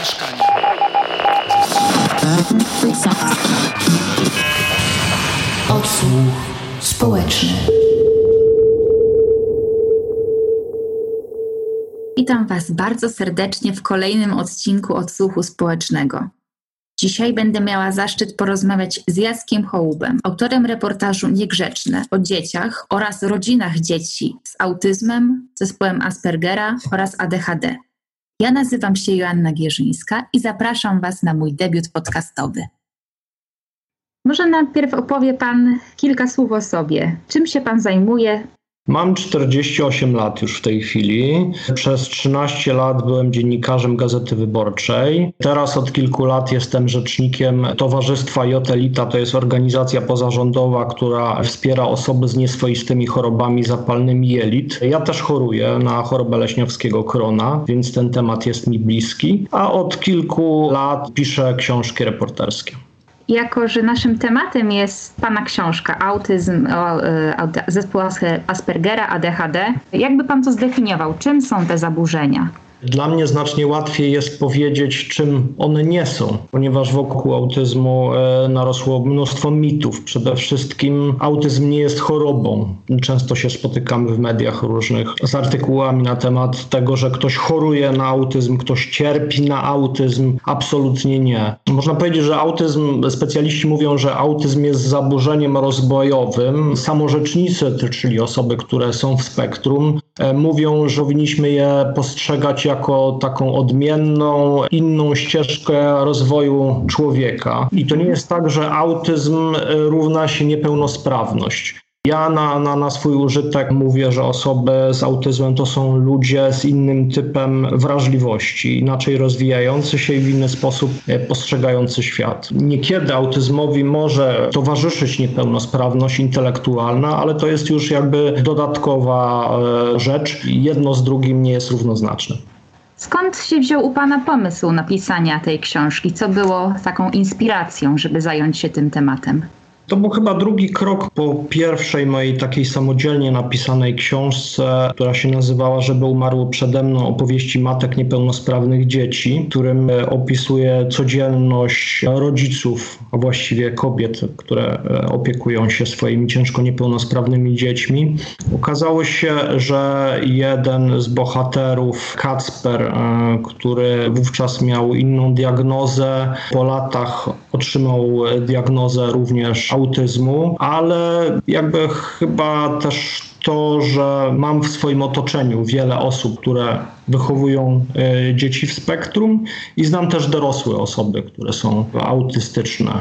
mieszkania. Odsłuch społeczny. Witam Was bardzo serdecznie w kolejnym odcinku Odsłuchu Społecznego. Dzisiaj będę miała zaszczyt porozmawiać z Jackiem Hołubem, autorem reportażu Niegrzeczne o dzieciach oraz rodzinach dzieci z autyzmem, zespołem Aspergera oraz ADHD. Ja nazywam się Joanna Gierzyńska i zapraszam Was na mój debiut podcastowy. Może najpierw opowie Pan kilka słów o sobie. Czym się Pan zajmuje? Mam 48 lat już w tej chwili. Przez 13 lat byłem dziennikarzem Gazety Wyborczej. Teraz od kilku lat jestem rzecznikiem Towarzystwa Jotelita. To jest organizacja pozarządowa, która wspiera osoby z nieswoistymi chorobami zapalnymi jelit. Ja też choruję na chorobę leśniowskiego krona, więc ten temat jest mi bliski. A od kilku lat piszę książki reporterskie. Jako, że naszym tematem jest Pana książka Autyzm, e, zespół Aspergera, ADHD, jakby Pan to zdefiniował? Czym są te zaburzenia? Dla mnie znacznie łatwiej jest powiedzieć, czym one nie są, ponieważ wokół autyzmu e, narosło mnóstwo mitów. Przede wszystkim autyzm nie jest chorobą. Często się spotykamy w mediach różnych z artykułami na temat tego, że ktoś choruje na autyzm, ktoś cierpi na autyzm. Absolutnie nie. Można powiedzieć, że autyzm, specjaliści mówią, że autyzm jest zaburzeniem rozwojowym. Samorzecznicy, czyli osoby, które są w spektrum, mówią, że powinniśmy je postrzegać jako taką odmienną, inną ścieżkę rozwoju człowieka. I to nie jest tak, że autyzm e, równa się niepełnosprawność. Ja na, na, na swój użytek mówię, że osoby z autyzmem to są ludzie z innym typem wrażliwości, inaczej rozwijający się i w inny sposób e, postrzegający świat. Niekiedy autyzmowi może towarzyszyć niepełnosprawność intelektualna, ale to jest już jakby dodatkowa e, rzecz. Jedno z drugim nie jest równoznaczne. Skąd się wziął u Pana pomysł napisania tej książki? Co było taką inspiracją, żeby zająć się tym tematem? To był chyba drugi krok po pierwszej mojej takiej samodzielnie napisanej książce, która się nazywała Żeby umarło przede mną opowieści matek niepełnosprawnych dzieci, którym e, opisuje codzienność rodziców, a właściwie kobiet, które e, opiekują się swoimi ciężko niepełnosprawnymi dziećmi. Okazało się, że jeden z bohaterów, Kacper, e, który wówczas miał inną diagnozę, po latach otrzymał diagnozę również autyzmu, ale jakby chyba też to, że mam w swoim otoczeniu wiele osób, które wychowują e, dzieci w spektrum i znam też dorosłe osoby, które są autystyczne.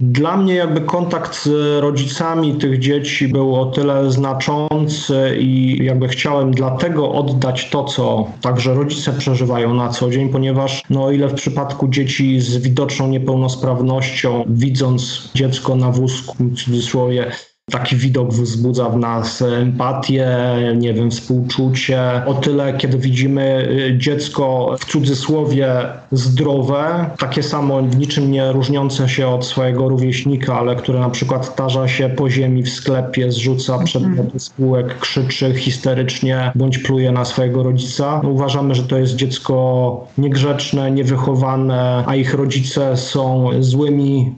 Dla mnie jakby kontakt z rodzicami tych dzieci był o tyle znaczący i jakby chciałem dlatego oddać to, co także rodzice przeżywają na co dzień, ponieważ no o ile w przypadku dzieci z widoczną niepełnosprawnością, widząc dziecko na wózku, w cudzysłowie, Taki widok wzbudza w nas empatię, nie wiem, współczucie. O tyle, kiedy widzimy y, dziecko w cudzysłowie zdrowe, takie samo, niczym nie różniące się od swojego rówieśnika, ale które na przykład tarza się po ziemi w sklepie, zrzuca przedmioty spółek, krzyczy histerycznie bądź pluje na swojego rodzica, no uważamy, że to jest dziecko niegrzeczne, niewychowane, a ich rodzice są złymi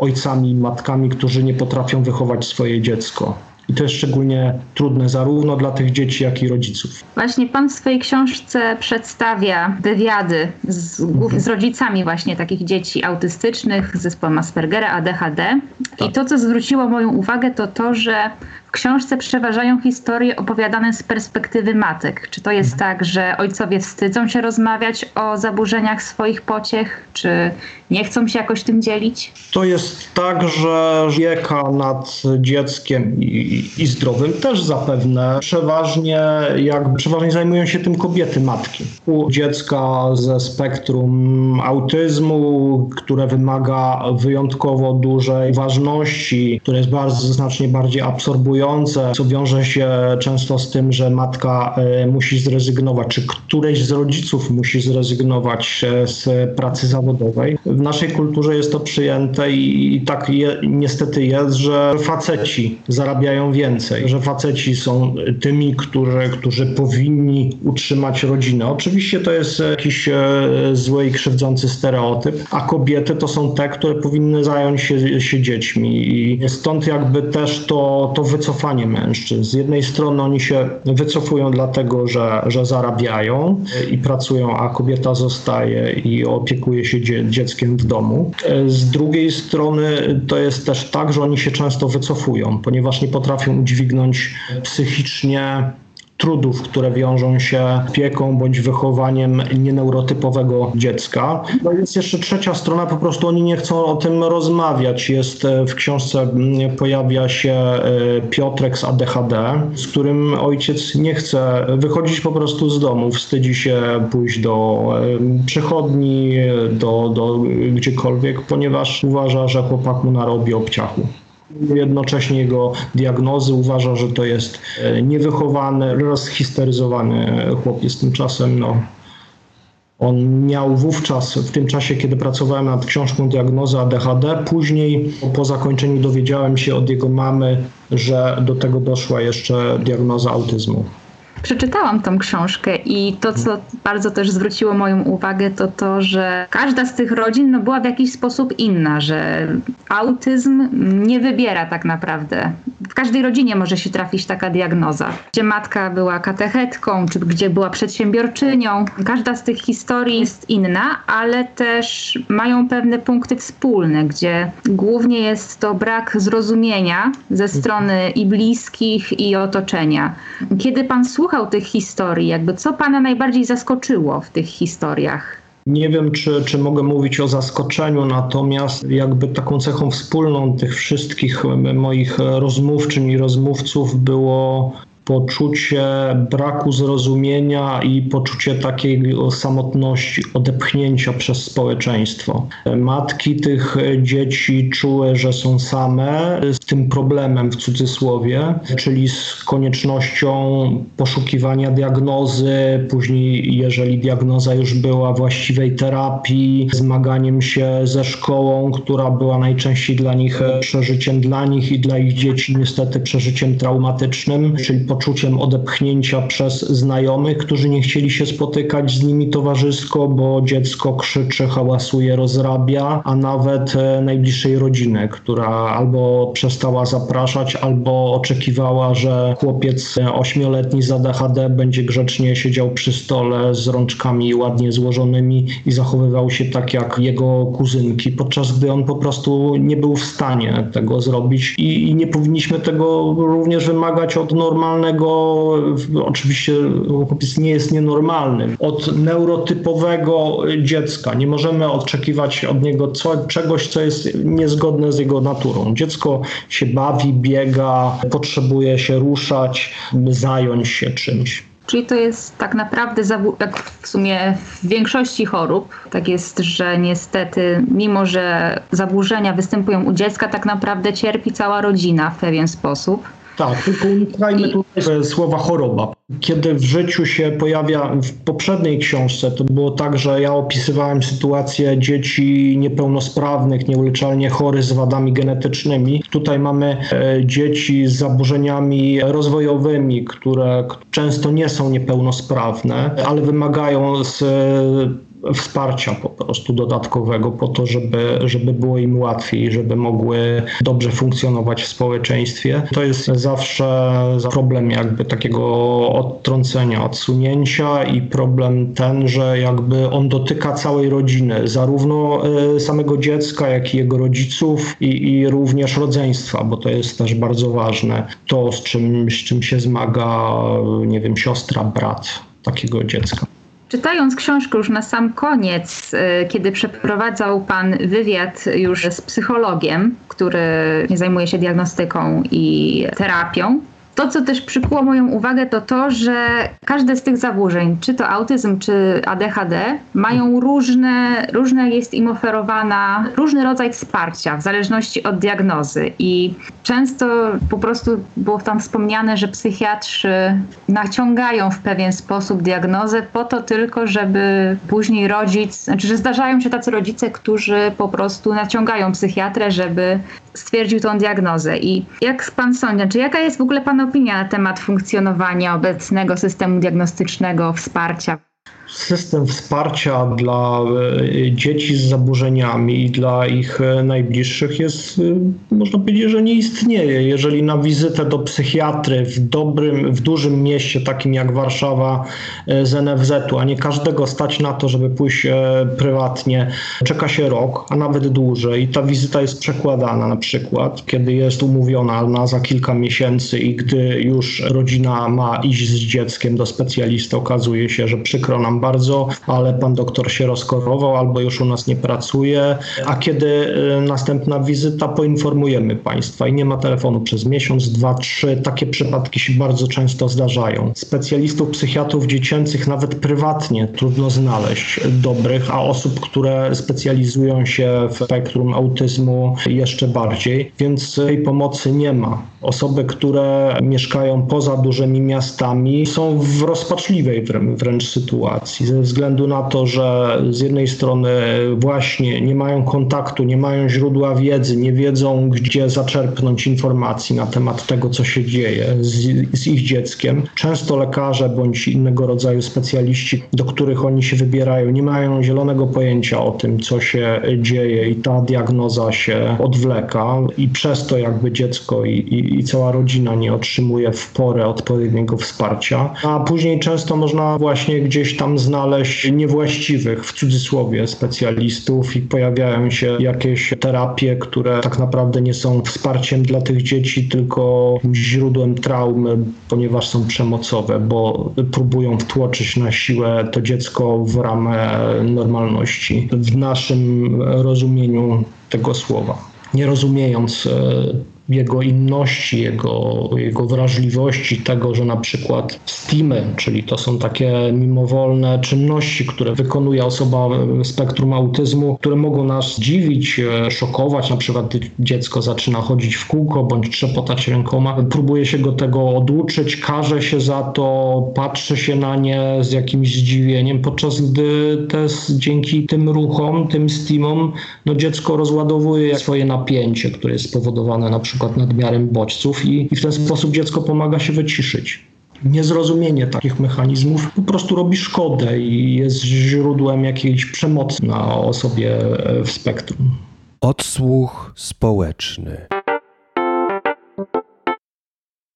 ojcami, matkami, którzy nie potrafią wychować swoje dziecko. I to jest szczególnie trudne zarówno dla tych dzieci, jak i rodziców. Właśnie pan w swojej książce przedstawia wywiady z, z rodzicami właśnie takich dzieci autystycznych z zespołem Aspergera, ADHD. Tak. I to, co zwróciło moją uwagę, to to, że w książce przeważają historie opowiadane z perspektywy matek. Czy to jest tak, że ojcowie wstydzą się rozmawiać o zaburzeniach swoich pociech, czy nie chcą się jakoś tym dzielić? To jest tak, że opieka nad dzieckiem i, i, zdrowym też zapewne przeważnie, jakby przeważnie zajmują się tym kobiety, matki. U dziecka ze spektrum autyzmu, które wymaga wyjątkowo dużej ważności, które jest bardzo znacznie bardziej absorbujące co wiąże się często z tym, że matka musi zrezygnować, czy któreś z rodziców musi zrezygnować z pracy zawodowej. W naszej kulturze jest to przyjęte i, i tak je, niestety jest, że faceci zarabiają więcej, że faceci są tymi, którzy, którzy powinni utrzymać rodzinę. Oczywiście to jest jakiś e, zły i krzywdzący stereotyp, a kobiety to są te, które powinny zająć się, się dziećmi i stąd jakby też to, to wycofanie mężczyzn. Z jednej strony oni się wycofują dlatego, że, że zarabiają i pracują, a kobieta zostaje i opiekuje się dzie dzieckiem w domu. Z drugiej strony to jest też tak, że oni się często wycofują, ponieważ nie potrafią udźwignąć psychicznie trudów, które wiążą się opieką bądź wychowaniem nieneurotypowego dziecka. No jest jeszcze trzecia strona, po prostu oni nie chcą o tym rozmawiać. Jest e, w książce pojawia się e, Piotrek z ADHD, z którym ojciec nie chce wychodzić po prostu z domu, wstydzi się pójść do przychodni, do, do gdziekolwiek, ponieważ uważa, że chłopak mu narobi obciachu jednocześnie jego diagnozy, uważa, że to jest e, niewychowany, rozhisteryzowany chłopiec. Tymczasem no, on miał wówczas, w tym czasie, kiedy pracowałem nad książką diagnozy ADHD, później po zakończeniu dowiedziałem się od jego mamy, że do tego doszła jeszcze diagnoza autyzmu. Przeczytałam tą książkę i to, co bardzo też zwróciło moją uwagę, to to, że każda z tych rodzin no, była w jakiś sposób inna, że autyzm nie wybiera tak naprawdę. W każdej rodzinie może się trafić taka diagnoza, gdzie matka była katechetką, czy gdzie była przedsiębiorczynią. Każda z tych historii jest inna, ale też mają pewne punkty wspólne, gdzie głównie jest to brak zrozumienia ze strony i bliskich, i otoczenia. Kiedy pan słucha słuchał tych historii, jakby co Pana najbardziej zaskoczyło w tych historiach? Nie wiem, czy, czy mogę mówić o zaskoczeniu, natomiast jakby taką cechą wspólną tych wszystkich moich rozmówczyń i rozmówców było poczucie braku zrozumienia i poczucie takiej samotności, odepchnięcia przez społeczeństwo. Matki tych dzieci czuły, że są same tym problemem w cudzysłowie, czyli z koniecznością poszukiwania diagnozy, później, jeżeli diagnoza już była, właściwej terapii, zmaganiem się ze szkołą, która była najczęściej dla nich przeżyciem dla nich i dla ich dzieci niestety przeżyciem traumatycznym, czyli poczuciem odepchnięcia przez znajomych, którzy nie chcieli się spotykać z nimi towarzysko, bo dziecko krzyczy, hałasuje, rozrabia, a nawet e, najbliższej rodziny, która albo przestała zapraszać, albo oczekiwała, że chłopiec ośmioletni z ADHD będzie grzecznie siedział przy stole z rączkami ładnie złożonymi i zachowywał się tak jak jego kuzynki, podczas gdy on po prostu nie był w stanie tego zrobić i, i nie powinniśmy tego również wymagać od normalnego oczywiście chłopiec nie jest nienormalny, od neurotypowego dziecka. Nie możemy oczekiwać od niego co, czegoś, co jest niezgodne z jego naturą. Dziecko się bawi, biega, potrzebuje się ruszać, zająć się czymś. Czyli to jest tak naprawdę, jak w sumie w większości chorób, tak jest, że niestety, mimo że zaburzenia występują u dziecka, tak naprawdę cierpi cała rodzina w pewien sposób. Tak, tylko unikajmy tutaj słowa choroba. Kiedy w życiu się pojawia, w poprzedniej książce to było tak, że ja opisywałem sytuację dzieci niepełnosprawnych, nieuleczalnie chorych z wadami genetycznymi. Tutaj mamy e, dzieci z zaburzeniami rozwojowymi, które często nie są niepełnosprawne, ale wymagają z wsparcia po prostu dodatkowego po to, żeby, żeby było im łatwiej, żeby mogły dobrze funkcjonować w społeczeństwie. To jest zawsze problem jakby takiego odtrącenia, odsunięcia i problem ten, że jakby on dotyka całej rodziny, zarówno e, samego dziecka, jak i jego rodziców i, i również rodzeństwa, bo to jest też bardzo ważne. To, z czym, z czym się zmaga, nie wiem, siostra, brat takiego dziecka. Czytając książkę już na sam koniec, y, kiedy przeprowadzał Pan wywiad już z psychologiem, który zajmuje się diagnostyką i terapią, To, co też przykuło moją uwagę, to to, że każde z tych zaburzeń, czy to autyzm, czy ADHD, mają różne, różne jest im oferowana, różny rodzaj wsparcia w zależności od diagnozy. I często po prostu było tam wspomniane, że psychiatrzy naciągają w pewien sposób diagnozę po to tylko, żeby później rodzic, znaczy, że zdarzają się tacy rodzice, którzy po prostu naciągają psychiatrę, żeby stwierdził tą diagnozę. I jak pan sądzi, czy jaka jest w ogóle pana opinia na temat funkcjonowania obecnego systemu diagnostycznego wsparcia? System wsparcia dla e, dzieci z zaburzeniami i dla ich e, najbliższych jest, e, można powiedzieć, że nie istnieje. Jeżeli na wizytę do psychiatry w dobrym, w dużym mieście, takim jak Warszawa, z NFZ-u, a nie każdego stać na to, żeby pójść prywatnie, czeka się rok, a nawet dłużej i ta wizyta jest przekładana na przykład, kiedy jest umówiona na za kilka miesięcy i gdy już rodzina ma iść z dzieckiem do specjalisty, okazuje się, że przykro nam bardzo, ale pan doktor się rozkorował albo już u nas nie pracuje, a kiedy y, następna wizyta, poinformujemy państwa i nie ma telefonu przez miesiąc, dwa, trzy. Takie przypadki się bardzo często zdarzają. Specjalistów psychiatrów dziecięcych nawet prywatnie trudno znaleźć dobrych, a osób, które specjalizują się w spektrum autyzmu jeszcze bardziej, więc tej pomocy nie ma. Osoby, które mieszkają poza dużymi miastami są w rozpaczliwej wręcz ze względu na to, że z jednej strony właśnie nie mają kontaktu, nie mają źródła wiedzy, nie wiedzą, gdzie zaczerpnąć informacji na temat tego, co się dzieje z, z ich dzieckiem. Często lekarze bądź innego rodzaju specjaliści, do których oni się wybierają, nie mają zielonego pojęcia o tym, co się dzieje i ta diagnoza się odwleka i przez to jakby dziecko i, i, i cała rodzina nie otrzymuje w porę odpowiedniego wsparcia. A później często można właśnie gdzieś tam znaleźć niewłaściwych, w cudzysłowie, specjalistów i pojawiają się jakieś terapie, które tak naprawdę nie są wsparciem dla tych dzieci, tylko źródłem traumy, ponieważ są przemocowe, bo próbują wtłoczyć na siłę to dziecko w ramę normalności. W naszym rozumieniu tego słowa. Nie rozumiejąc e, jego inności, jego, jego wrażliwości, tego, że na przykład steamy, czyli to są takie mimowolne czynności, które wykonuje osoba spektrum autyzmu, które mogą nas dziwić, e, szokować. Na przykład dziecko zaczyna chodzić w kółko bądź trzepotać rękoma, próbuje się go tego oduczyć, każe się za to, patrzy się na nie z jakimś zdziwieniem, podczas gdy te, dzięki tym ruchom, tym steamom, no dziecko rozładowuje swoje napięcie, które jest spowodowane na przykład przykład nadmiarem bodźców i, i w ten sposób dziecko pomaga się wyciszyć. Niezrozumienie takich mechanizmów po prostu robi szkodę i jest źródłem jakiejś przemocy na osobie w spektrum. Odsłuch społeczny.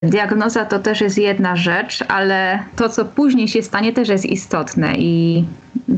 Diagnoza to też jest jedna rzecz, ale to, co później się stanie, też jest istotne i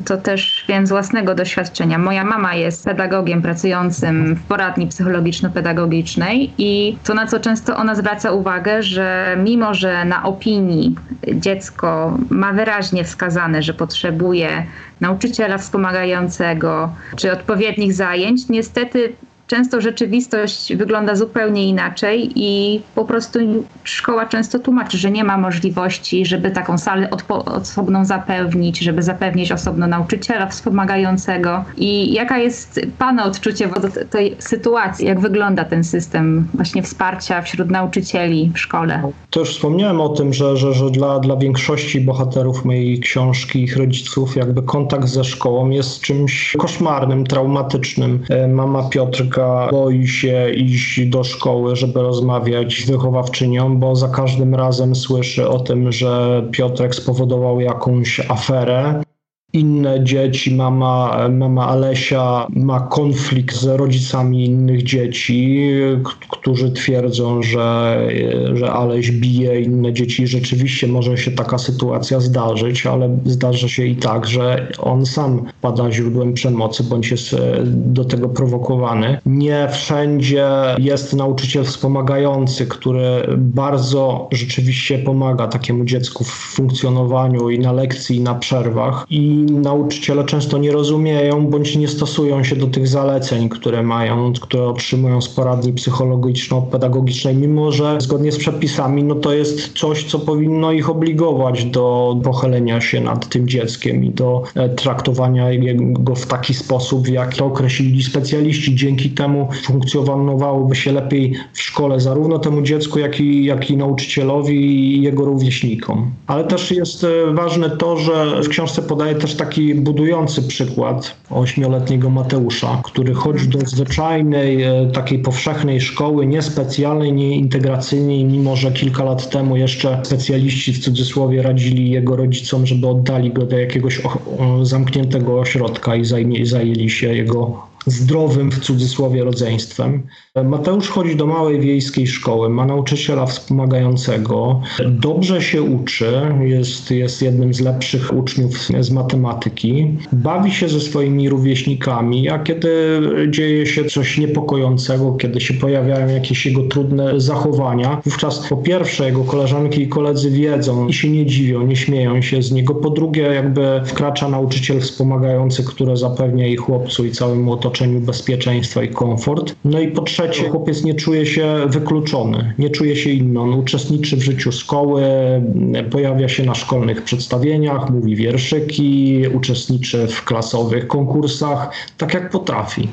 to też wiem z własnego doświadczenia. Moja mama jest pedagogiem pracującym w poradni psychologiczno-pedagogicznej i to, na co często ona zwraca uwagę, że mimo, że na opinii dziecko ma wyraźnie wskazane, że potrzebuje nauczyciela wspomagającego czy odpowiednich zajęć, niestety często rzeczywistość wygląda zupełnie inaczej i po prostu szkoła często tłumaczy, że nie ma możliwości, żeby taką salę osobną zapewnić, żeby zapewnić osobno nauczyciela wspomagającego. I jaka jest Pana odczucie wobec tej sytuacji? Jak wygląda ten system właśnie wsparcia wśród nauczycieli w szkole? To już wspomniałem o tym, że, że, że dla, dla większości bohaterów mojej książki, ich rodziców, jakby kontakt ze szkołą jest czymś koszmarnym, traumatycznym. E, mama Piotrka boi się iść do szkoły, żeby rozmawiać z wychowawczynią, bo za każdym razem słyszy o tym, że Piotrek spowodował jakąś aferę inne dzieci, mama, mama Alesia ma konflikt z rodzicami innych dzieci, którzy twierdzą, że, że Aleś bije inne dzieci. Rzeczywiście może się taka sytuacja zdarzyć, ale zdarza się i tak, że on sam pada źródłem przemocy bądź jest e, do tego prowokowany. Nie wszędzie jest nauczyciel wspomagający, który bardzo rzeczywiście pomaga takiemu dziecku w funkcjonowaniu i na lekcji, i na przerwach. I nauczyciele często nie rozumieją bądź nie stosują się do tych zaleceń, które mają, które otrzymują z poradni psychologiczno-pedagogicznej, mimo że zgodnie z przepisami no to jest coś, co powinno ich obligować do pochylenia się nad tym dzieckiem i do e, traktowania go w taki sposób, w jaki to określili specjaliści. Dzięki temu funkcjonowałoby się lepiej w szkole zarówno temu dziecku, jak i, jak i nauczycielowi i jego rówieśnikom. Ale też jest e, ważne to, że w książce podaje też taki budujący przykład ośmioletniego Mateusza, który chodzi do zwyczajnej, e, takiej powszechnej szkoły, niespecjalnej, nie integracyjnej, mimo że kilka lat temu jeszcze specjaliści w cudzysłowie radzili jego rodzicom, żeby oddali go do jakiegoś zamkniętego ośrodka i zajęli się jego zdrowym w cudzysłowie rodzeństwem. Mateusz chodzi do małej wiejskiej szkoły, ma nauczyciela wspomagającego, dobrze się uczy, jest, jest jednym z lepszych uczniów z matematyki, bawi się ze swoimi rówieśnikami, a kiedy dzieje się coś niepokojącego, kiedy się pojawiają jakieś jego trudne zachowania, wówczas po pierwsze jego koleżanki i koledzy wiedzą i się nie dziwią, nie śmieją się z niego, po drugie jakby wkracza nauczyciel wspomagający, który zapewnia i chłopcu i całemu otoczeniu bezpieczeństwa i komfort. No i po trzecie, chłopiec nie czuje się wykluczony, nie czuje się inny. On uczestniczy w życiu szkoły, pojawia się na szkolnych przedstawieniach, mówi wierszyki, uczestniczy w klasowych konkursach, tak jak potrafi.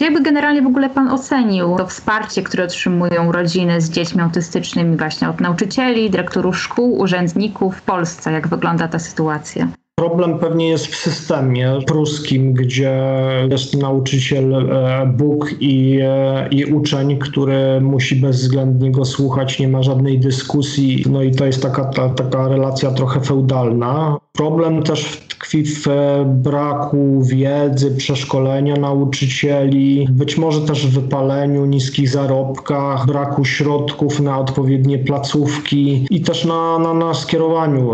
Jakby generalnie w ogóle Pan ocenił to wsparcie, które otrzymują rodziny z dziećmi autystycznymi właśnie od nauczycieli, dyrektorów szkół, urzędników w Polsce? Jak wygląda ta sytuacja? Problem pewnie jest w systemie pruskim, gdzie jest nauczyciel e, Bóg i, e, i uczeń, który musi bezwzględnie go słuchać, nie ma żadnej dyskusji. No i to jest taka, ta, taka relacja trochę feudalna. Problem też tkwi w e, braku wiedzy, przeszkolenia nauczycieli, być może też w wypaleniu, niskich zarobkach, braku środków na odpowiednie placówki i też na, na, na skierowaniu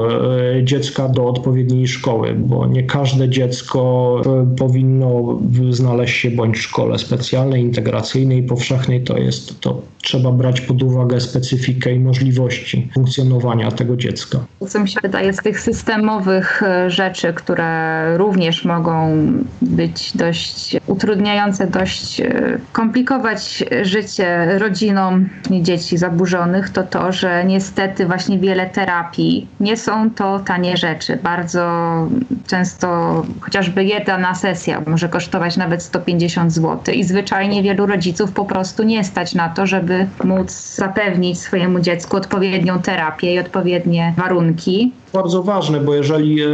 dziecka do odpowiedniej szkoły, bo nie każde dziecko e, powinno znaleźć się bądź w szkole specjalnej, integracyjnej, powszechnej. To jest to trzeba brać pod uwagę specyfikę i możliwości funkcjonowania tego dziecka. Co mi się wydaje z tych systemowych e, rzeczy, które również mogą być dość utrudniające, dość e, komplikować życie rodzinom dzieci zaburzonych, to to, że niestety właśnie wiele terapii nie są to tanie rzeczy. Bardzo często chociażby jedna sesja może kosztować nawet 150 zł i zwyczajnie wielu rodziców po prostu nie stać na to, żeby móc zapewnić swojemu dziecku odpowiednią terapię i odpowiednie warunki bardzo ważne, bo jeżeli e,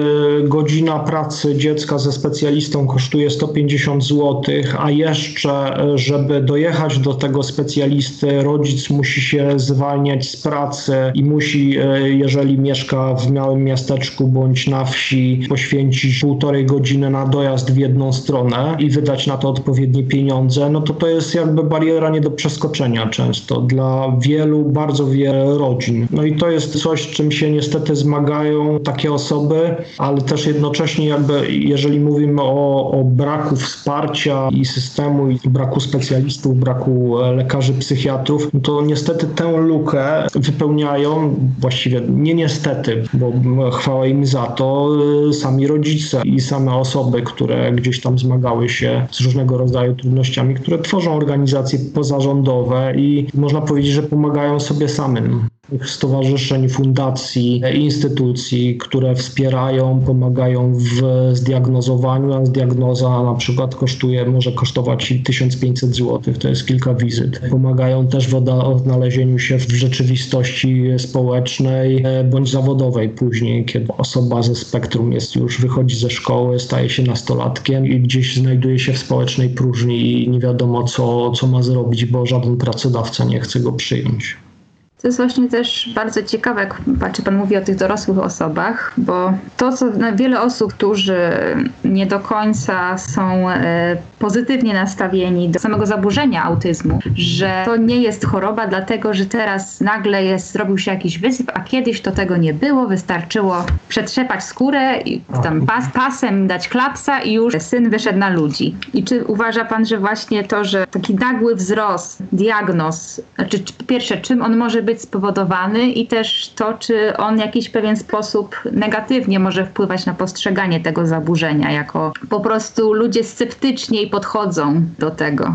godzina pracy dziecka ze specjalistą kosztuje 150 zł, a jeszcze, e, żeby dojechać do tego specjalisty, rodzic musi się zwalniać z pracy i musi, e, jeżeli mieszka w małym miasteczku bądź na wsi, poświęcić półtorej godziny na dojazd w jedną stronę i wydać na to odpowiednie pieniądze, no to to jest jakby bariera nie do przeskoczenia często dla wielu, bardzo wielu rodzin. No i to jest coś, czym się niestety zmagają takie osoby, ale też jednocześnie jakby jeżeli mówimy o, o braku wsparcia i systemu i braku specjalistów, braku e, lekarzy, psychiatrów, to niestety tę lukę wypełniają właściwie nie niestety, bo chwała im za to e, sami rodzice i same osoby, które gdzieś tam zmagały się z różnego rodzaju trudnościami, które tworzą organizacje pozarządowe i można powiedzieć, że pomagają sobie samym stowarzyszeń, fundacji, instytucji, które wspierają, pomagają w zdiagnozowaniu, a diagnoza na przykład kosztuje, może kosztować 1500 zł, to jest kilka wizyt. Pomagają też w odnalezieniu się w rzeczywistości społecznej e, bądź zawodowej później, kiedy osoba ze spektrum jest już, wychodzi ze szkoły, staje się nastolatkiem i gdzieś znajduje się w społecznej próżni i nie wiadomo co, co ma zrobić, bo żaden pracodawca nie chce go przyjąć. To jest właśnie też bardzo ciekawe, jak patrzy Pan mówi o tych dorosłych osobach, bo to, co wiele osób, którzy nie do końca są e, pozytywnie nastawieni do samego zaburzenia autyzmu, że to nie jest choroba, dlatego że teraz nagle jest, zrobił się jakiś wysyp, a kiedyś to tego nie było, wystarczyło przetrzepać skórę i tam pas, pasem dać klapsa i już syn wyszedł na ludzi. I czy uważa Pan, że właśnie to, że taki nagły wzrost diagnoz, znaczy pierwsze, czym on może być być spowodowany i też to, czy on w jakiś pewien sposób negatywnie może wpływać na postrzeganie tego zaburzenia, jako po prostu ludzie sceptyczniej podchodzą do tego.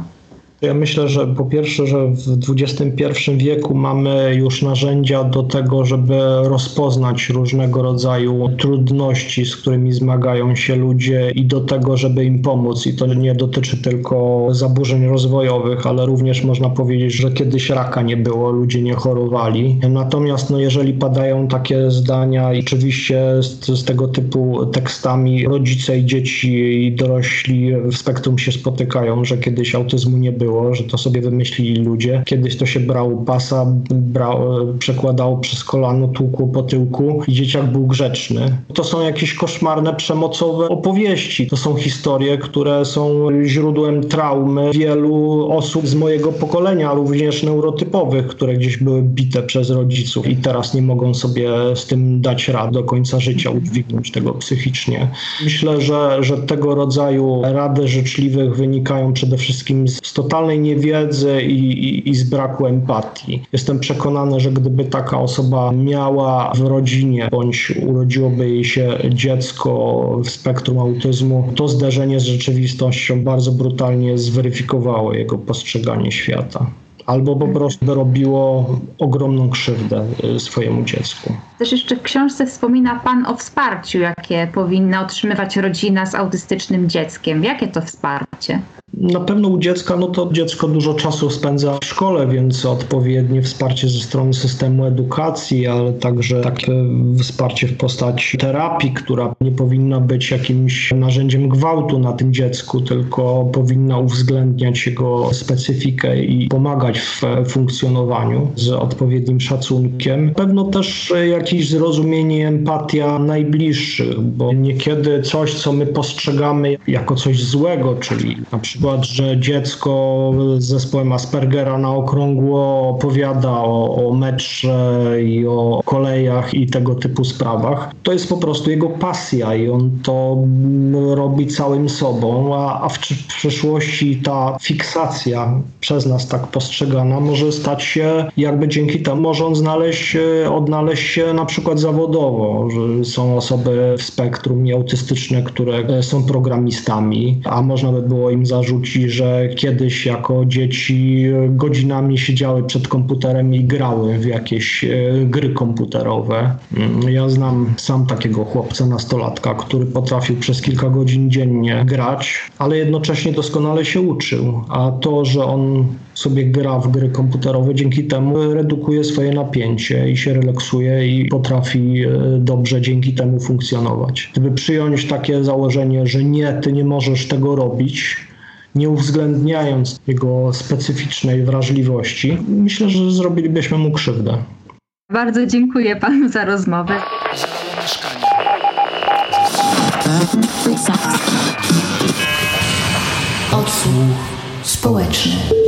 Ja myślę, że po pierwsze, że w XXI wieku mamy już narzędzia do tego, żeby rozpoznać różnego rodzaju trudności, z którymi zmagają się ludzie i do tego, żeby im pomóc. I to nie dotyczy tylko zaburzeń rozwojowych, ale również można powiedzieć, że kiedyś raka nie było, ludzie nie chorowali. Natomiast no, jeżeli padają takie zdania i oczywiście z, z tego typu tekstami rodzice i dzieci i dorośli w spektrum się spotykają, że kiedyś autyzmu nie było, było, że to sobie wymyślili ludzie. Kiedyś to się brał pasa, brał, przekładało przez kolano, tłukło po tyłku i dzieciak był grzeczny. To są jakieś koszmarne, przemocowe opowieści. To są historie, które są źródłem traumy wielu osób z mojego pokolenia, również neurotypowych, które gdzieś były bite przez rodziców i teraz nie mogą sobie z tym dać rad do końca życia, udźwignąć tego psychicznie. Myślę, że, że tego rodzaju rady życzliwych wynikają przede wszystkim z totalnej totalnej niewiedzy i, i, i z braku empatii. Jestem przekonany, że gdyby taka osoba miała w rodzinie bądź urodziłoby jej się dziecko w spektrum autyzmu, to zderzenie z rzeczywistością bardzo brutalnie zweryfikowało jego postrzeganie świata albo po prostu robiło ogromną krzywdę y, swojemu dziecku. Też jeszcze w książce wspomina Pan o wsparciu, jakie powinna otrzymywać rodzina z autystycznym dzieckiem. Jakie to wsparcie? Na pewno u dziecka, no to dziecko dużo czasu spędza w szkole, więc odpowiednie wsparcie ze strony systemu edukacji, ale także takie wsparcie w postaci terapii, która nie powinna być jakimś narzędziem gwałtu na tym dziecku, tylko powinna uwzględniać jego specyfikę i pomagać w funkcjonowaniu z odpowiednim szacunkiem. Pewno też jakieś zrozumienie, empatia najbliższych, bo niekiedy coś, co my postrzegamy jako coś złego, czyli na przykład przykład, że dziecko z zespołem Aspergera na okrągło opowiada o, o metrze i o kolejach i tego typu sprawach. To jest po prostu jego pasja i on to robi całym sobą, a, a w, w przyszłości ta fiksacja przez nas tak postrzegana może stać się jakby dzięki temu może on znaleźć, odnaleźć się na przykład zawodowo, że są osoby w spektrum autystyczne, które są programistami, a można by było im zarzucić rzuci, że kiedyś jako dzieci godzinami siedziały przed komputerem i grały w jakieś e, gry komputerowe. Mm, ja znam sam takiego chłopca nastolatka, który potrafił przez kilka godzin dziennie grać, ale jednocześnie doskonale się uczył. A to, że on sobie gra w gry komputerowe, dzięki temu redukuje swoje napięcie i się relaksuje i potrafi e, dobrze dzięki temu funkcjonować. Gdyby przyjąć takie założenie, że nie, ty nie możesz tego robić, nie uwzględniając jego specyficznej wrażliwości, myślę, że zrobilibyśmy mu krzywdę. Bardzo dziękuję panu za rozmowę. Odsłuch społeczny.